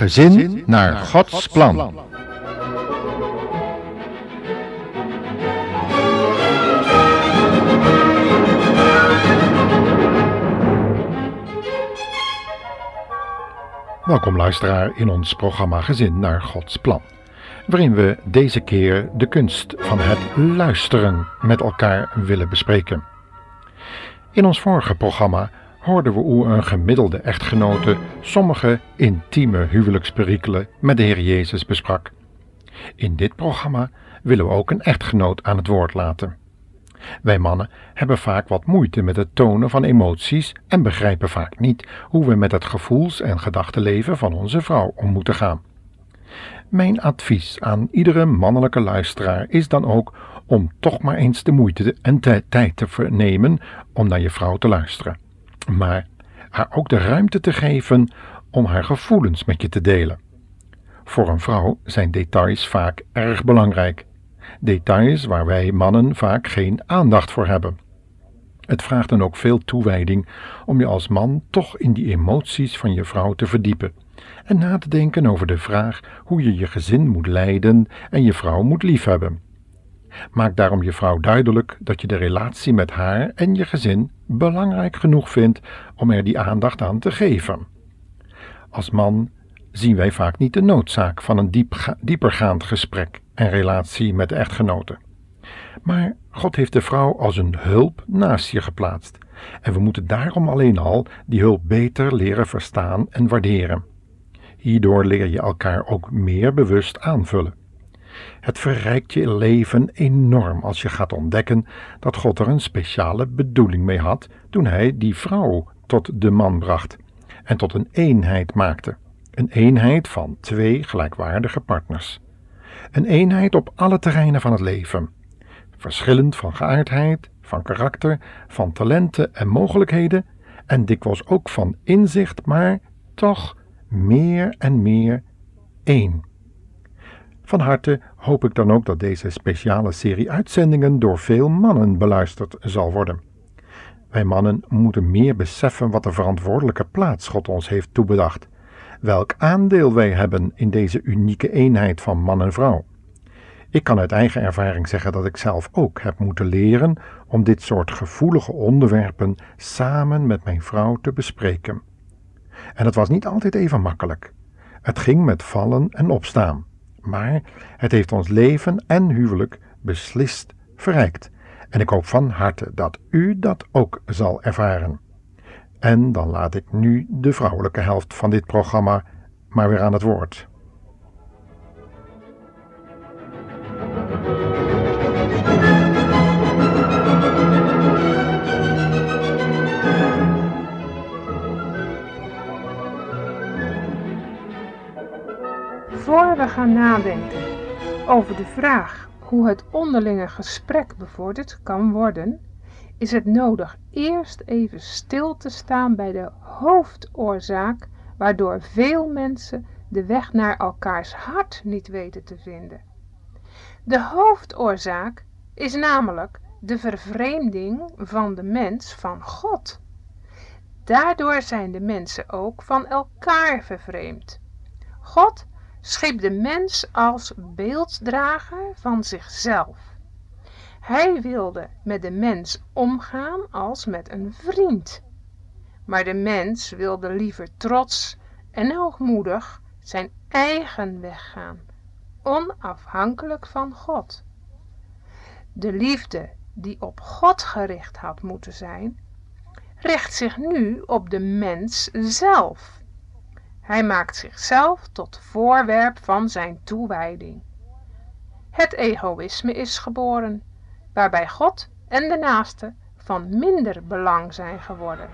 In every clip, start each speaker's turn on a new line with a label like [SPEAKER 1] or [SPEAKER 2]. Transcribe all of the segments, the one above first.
[SPEAKER 1] Gezin naar Gods plan. Welkom luisteraar in ons programma Gezin naar Gods plan, waarin we deze keer de kunst van het luisteren met elkaar willen bespreken. In ons vorige programma hoorden we hoe een gemiddelde echtgenote sommige intieme huwelijksperikelen met de Heer Jezus besprak. In dit programma willen we ook een echtgenoot aan het woord laten. Wij mannen hebben vaak wat moeite met het tonen van emoties en begrijpen vaak niet hoe we met het gevoels- en gedachtenleven van onze vrouw om moeten gaan. Mijn advies aan iedere mannelijke luisteraar is dan ook om toch maar eens de moeite en tijd te vernemen om naar je vrouw te luisteren maar haar ook de ruimte te geven om haar gevoelens met je te delen. Voor een vrouw zijn details vaak erg belangrijk. Details waar wij mannen vaak geen aandacht voor hebben. Het vraagt dan ook veel toewijding om je als man toch in die emoties van je vrouw te verdiepen en na te denken over de vraag hoe je je gezin moet leiden en je vrouw moet liefhebben. Maak daarom je vrouw duidelijk dat je de relatie met haar en je gezin belangrijk genoeg vindt om er die aandacht aan te geven. Als man zien wij vaak niet de noodzaak van een diep, diepergaand gesprek en relatie met de echtgenote. Maar God heeft de vrouw als een hulp naast je geplaatst. En we moeten daarom alleen al die hulp beter leren verstaan en waarderen. Hierdoor leer je elkaar ook meer bewust aanvullen. Het verrijkt je leven enorm als je gaat ontdekken dat God er een speciale bedoeling mee had toen hij die vrouw tot de man bracht en tot een eenheid maakte. Een eenheid van twee gelijkwaardige partners. Een eenheid op alle terreinen van het leven. Verschillend van geaardheid, van karakter, van talenten en mogelijkheden en dikwijls ook van inzicht, maar toch meer en meer één. Van harte hoop ik dan ook dat deze speciale serie uitzendingen door veel mannen beluisterd zal worden. Wij mannen moeten meer beseffen wat de verantwoordelijke plaats God ons heeft toebedacht, welk aandeel wij hebben in deze unieke eenheid van man en vrouw. Ik kan uit eigen ervaring zeggen dat ik zelf ook heb moeten leren om dit soort gevoelige onderwerpen samen met mijn vrouw te bespreken. En het was niet altijd even makkelijk. Het ging met vallen en opstaan maar het heeft ons leven en huwelijk beslist verrijkt. En ik hoop van harte dat u dat ook zal ervaren. En dan laat ik nu de vrouwelijke helft van dit programma maar weer aan het woord.
[SPEAKER 2] We gaan nadenken over de vraag hoe het onderlinge gesprek bevorderd kan worden, is het nodig eerst even stil te staan bij de hoofdoorzaak waardoor veel mensen de weg naar elkaars hart niet weten te vinden. De hoofdoorzaak is namelijk de vervreemding van de mens van God. Daardoor zijn de mensen ook van elkaar vervreemd. God schiep de mens als beelddrager van zichzelf. Hij wilde met de mens omgaan als met een vriend. Maar de mens wilde liever trots en hoogmoedig zijn eigen weg gaan, onafhankelijk van God. De liefde die op God gericht had moeten zijn, richt zich nu op de mens zelf. Hij maakt zichzelf tot voorwerp van zijn toewijding. Het egoïsme is geboren, waarbij God en de naaste van minder belang zijn geworden.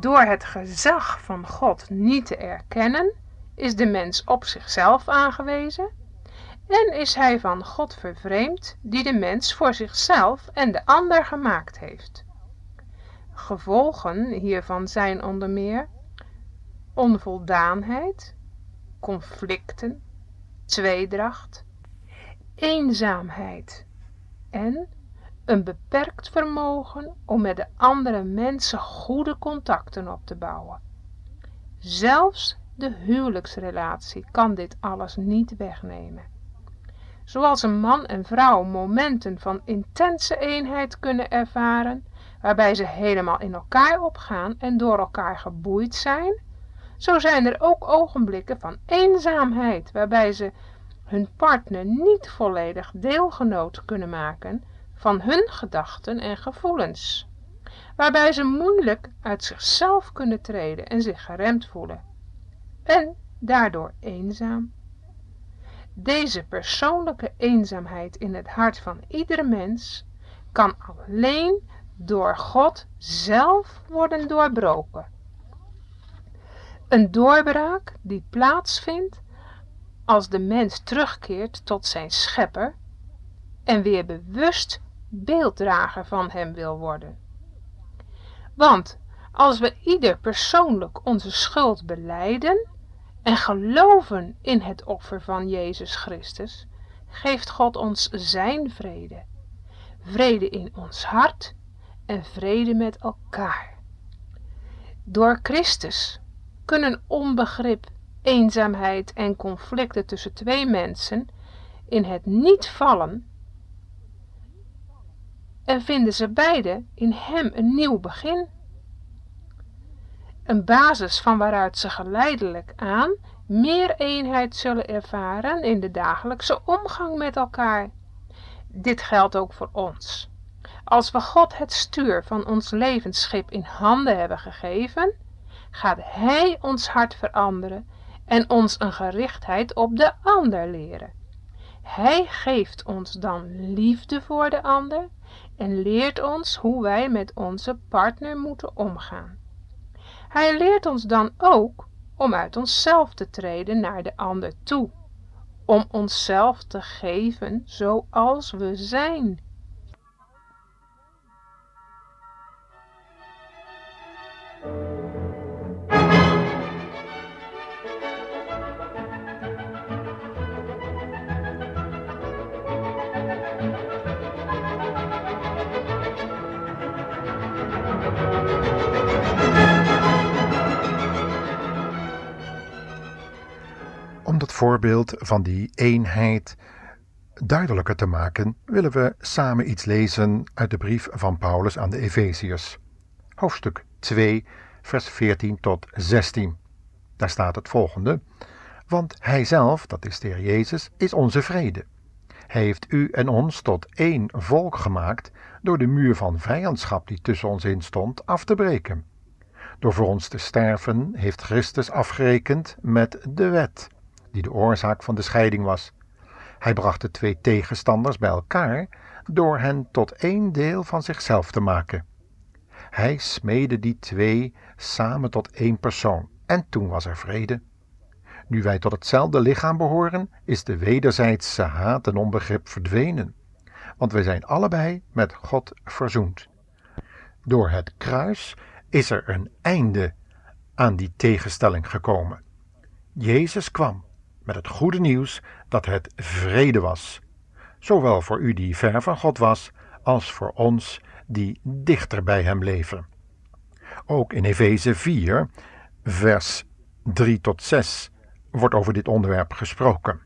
[SPEAKER 2] Door het gezag van God niet te erkennen, is de mens op zichzelf aangewezen en is hij van God vervreemd die de mens voor zichzelf en de ander gemaakt heeft. Gevolgen hiervan zijn onder meer onvoldaanheid, conflicten, tweedracht, eenzaamheid en een beperkt vermogen om met de andere mensen goede contacten op te bouwen. Zelfs de huwelijksrelatie kan dit alles niet wegnemen. Zoals een man en vrouw momenten van intense eenheid kunnen ervaren, waarbij ze helemaal in elkaar opgaan en door elkaar geboeid zijn, zo zijn er ook ogenblikken van eenzaamheid, waarbij ze hun partner niet volledig deelgenoot kunnen maken van hun gedachten en gevoelens, waarbij ze moeilijk uit zichzelf kunnen treden en zich geremd voelen, en daardoor eenzaam. Deze persoonlijke eenzaamheid in het hart van iedere mens kan alleen door God zelf worden doorbroken. Een doorbraak die plaatsvindt als de mens terugkeert tot zijn schepper en weer bewust beelddrager van hem wil worden. Want als we ieder persoonlijk onze schuld beleiden en geloven in het offer van Jezus Christus, geeft God ons zijn vrede. Vrede in ons hart en vrede met elkaar. Door Christus kunnen onbegrip, eenzaamheid en conflicten tussen twee mensen in het niet vallen en vinden ze beide in hem een nieuw begin. Een basis van waaruit ze geleidelijk aan meer eenheid zullen ervaren in de dagelijkse omgang met elkaar. Dit geldt ook voor ons. Als we God het stuur van ons levensschip in handen hebben gegeven, gaat Hij ons hart veranderen en ons een gerichtheid op de ander leren. Hij geeft ons dan liefde voor de ander en leert ons hoe wij met onze partner moeten omgaan. Hij leert ons dan ook om uit onszelf te treden naar de ander toe, om onszelf te geven zoals we zijn.
[SPEAKER 1] Voorbeeld van die eenheid duidelijker te maken, willen we samen iets lezen uit de brief van Paulus aan de Efeziërs. Hoofdstuk 2, vers 14 tot 16. Daar staat het volgende: Want Hij zelf, dat is de Heer Jezus, is onze vrede. Hij heeft u en ons tot één volk gemaakt door de muur van vijandschap die tussen ons in stond af te breken. Door voor ons te sterven heeft Christus afgerekend met de wet die de oorzaak van de scheiding was. Hij bracht de twee tegenstanders bij elkaar door hen tot één deel van zichzelf te maken. Hij smeedde die twee samen tot één persoon en toen was er vrede. Nu wij tot hetzelfde lichaam behoren, is de wederzijdse haat en onbegrip verdwenen, want wij zijn allebei met God verzoend. Door het kruis is er een einde aan die tegenstelling gekomen. Jezus kwam met het goede nieuws dat het vrede was, zowel voor u die ver van God was, als voor ons die dichter bij Hem leven. Ook in Efeze 4, vers 3 tot 6 wordt over dit onderwerp gesproken.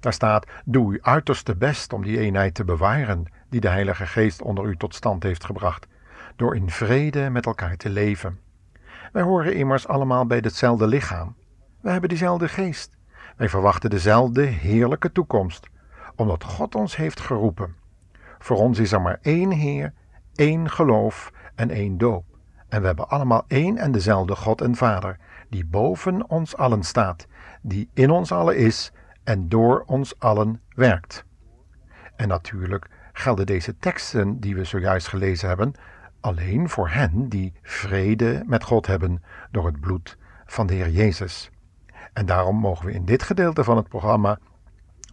[SPEAKER 1] Daar staat: Doe uw uiterste best om die eenheid te bewaren die de Heilige Geest onder u tot stand heeft gebracht, door in vrede met elkaar te leven. Wij horen immers allemaal bij hetzelfde lichaam. We hebben diezelfde geest. Wij verwachten dezelfde heerlijke toekomst, omdat God ons heeft geroepen. Voor ons is er maar één Heer, één geloof en één doop. En we hebben allemaal één en dezelfde God en Vader, die boven ons allen staat, die in ons allen is en door ons allen werkt. En natuurlijk gelden deze teksten die we zojuist gelezen hebben alleen voor hen die vrede met God hebben door het bloed van de Heer Jezus. En daarom mogen we in dit gedeelte van het programma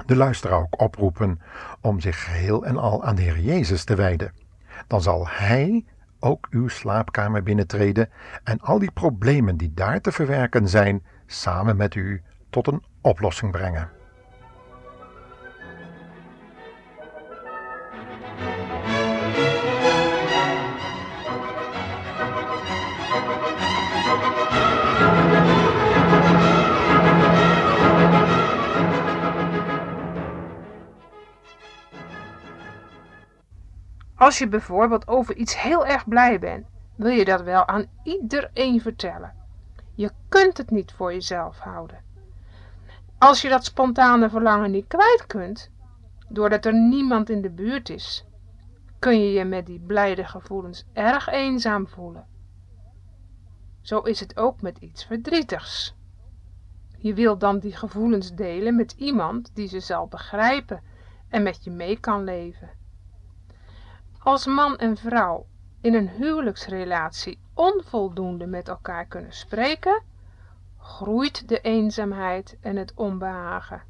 [SPEAKER 1] de luisteraar ook oproepen om zich geheel en al aan de Heer Jezus te wijden. Dan zal Hij ook uw slaapkamer binnentreden en al die problemen die daar te verwerken zijn, samen met u tot een oplossing brengen.
[SPEAKER 2] Als je bijvoorbeeld over iets heel erg blij bent, wil je dat wel aan iedereen vertellen. Je kunt het niet voor jezelf houden. Als je dat spontane verlangen niet kwijt kunt, doordat er niemand in de buurt is, kun je je met die blijde gevoelens erg eenzaam voelen. Zo is het ook met iets verdrietigs. Je wilt dan die gevoelens delen met iemand die ze zal begrijpen en met je mee kan leven. Als man en vrouw in een huwelijksrelatie onvoldoende met elkaar kunnen spreken, groeit de eenzaamheid en het onbehagen.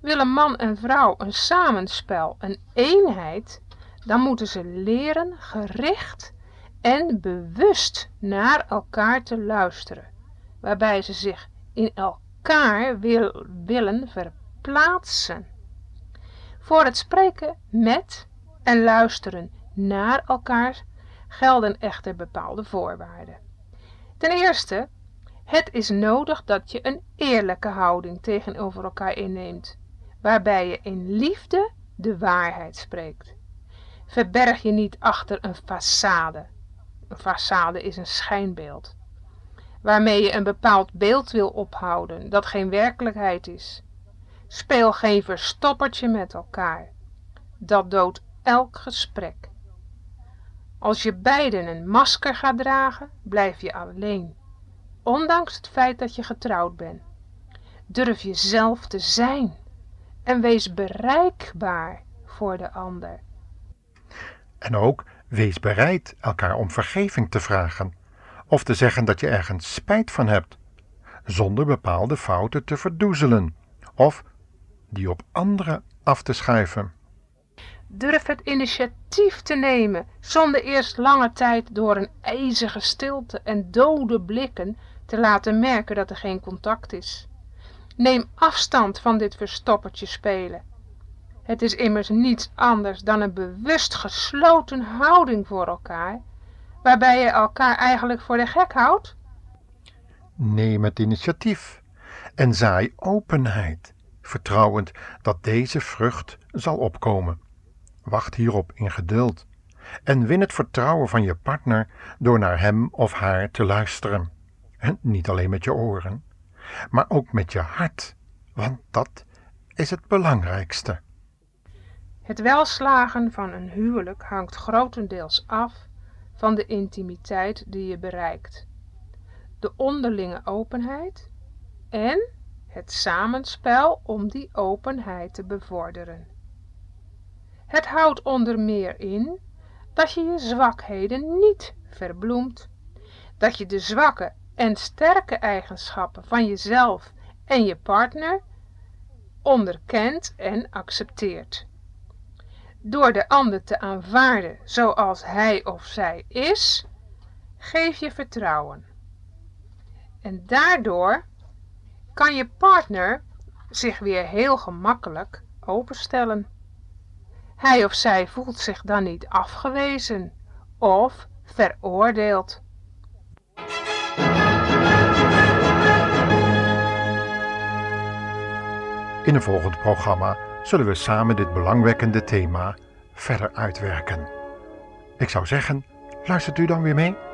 [SPEAKER 2] Willen man en vrouw een samenspel, een eenheid, dan moeten ze leren gericht en bewust naar elkaar te luisteren, waarbij ze zich in elkaar wil, willen verplaatsen. Voor het spreken met en luisteren naar elkaar gelden echter bepaalde voorwaarden. Ten eerste, het is nodig dat je een eerlijke houding tegenover elkaar inneemt, waarbij je in liefde de waarheid spreekt. Verberg je niet achter een façade. Een façade is een schijnbeeld, waarmee je een bepaald beeld wil ophouden dat geen werkelijkheid is. Speel geen verstoppertje met elkaar. Dat doodt elk gesprek. Als je beiden een masker gaat dragen, blijf je alleen, ondanks het feit dat je getrouwd bent. Durf jezelf te zijn en wees bereikbaar voor de ander.
[SPEAKER 1] En ook wees bereid elkaar om vergeving te vragen of te zeggen dat je ergens spijt van hebt, zonder bepaalde fouten te verdoezelen of die op anderen af te schuiven.
[SPEAKER 2] Durf het initiatief te nemen, zonder eerst lange tijd door een ijzige stilte en dode blikken te laten merken dat er geen contact is. Neem afstand van dit verstoppertje spelen. Het is immers niets anders dan een bewust gesloten houding voor elkaar, waarbij je elkaar eigenlijk voor de gek houdt.
[SPEAKER 1] Neem het initiatief en zaai openheid, vertrouwend dat deze vrucht zal opkomen. Wacht hierop in geduld en win het vertrouwen van je partner door naar hem of haar te luisteren. En niet alleen met je oren, maar ook met je hart, want dat is het belangrijkste.
[SPEAKER 2] Het welslagen van een huwelijk hangt grotendeels af van de intimiteit die je bereikt, de onderlinge openheid en het samenspel om die openheid te bevorderen. Het houdt onder meer in dat je je zwakheden niet verbloemt, dat je de zwakke en sterke eigenschappen van jezelf en je partner onderkent en accepteert. Door de ander te aanvaarden zoals hij of zij is, geef je vertrouwen. En daardoor kan je partner zich weer heel gemakkelijk openstellen. Hij of zij voelt zich dan niet afgewezen of veroordeeld.
[SPEAKER 1] In een volgend programma zullen we samen dit belangwekkende thema verder uitwerken. Ik zou zeggen, luistert u dan weer mee?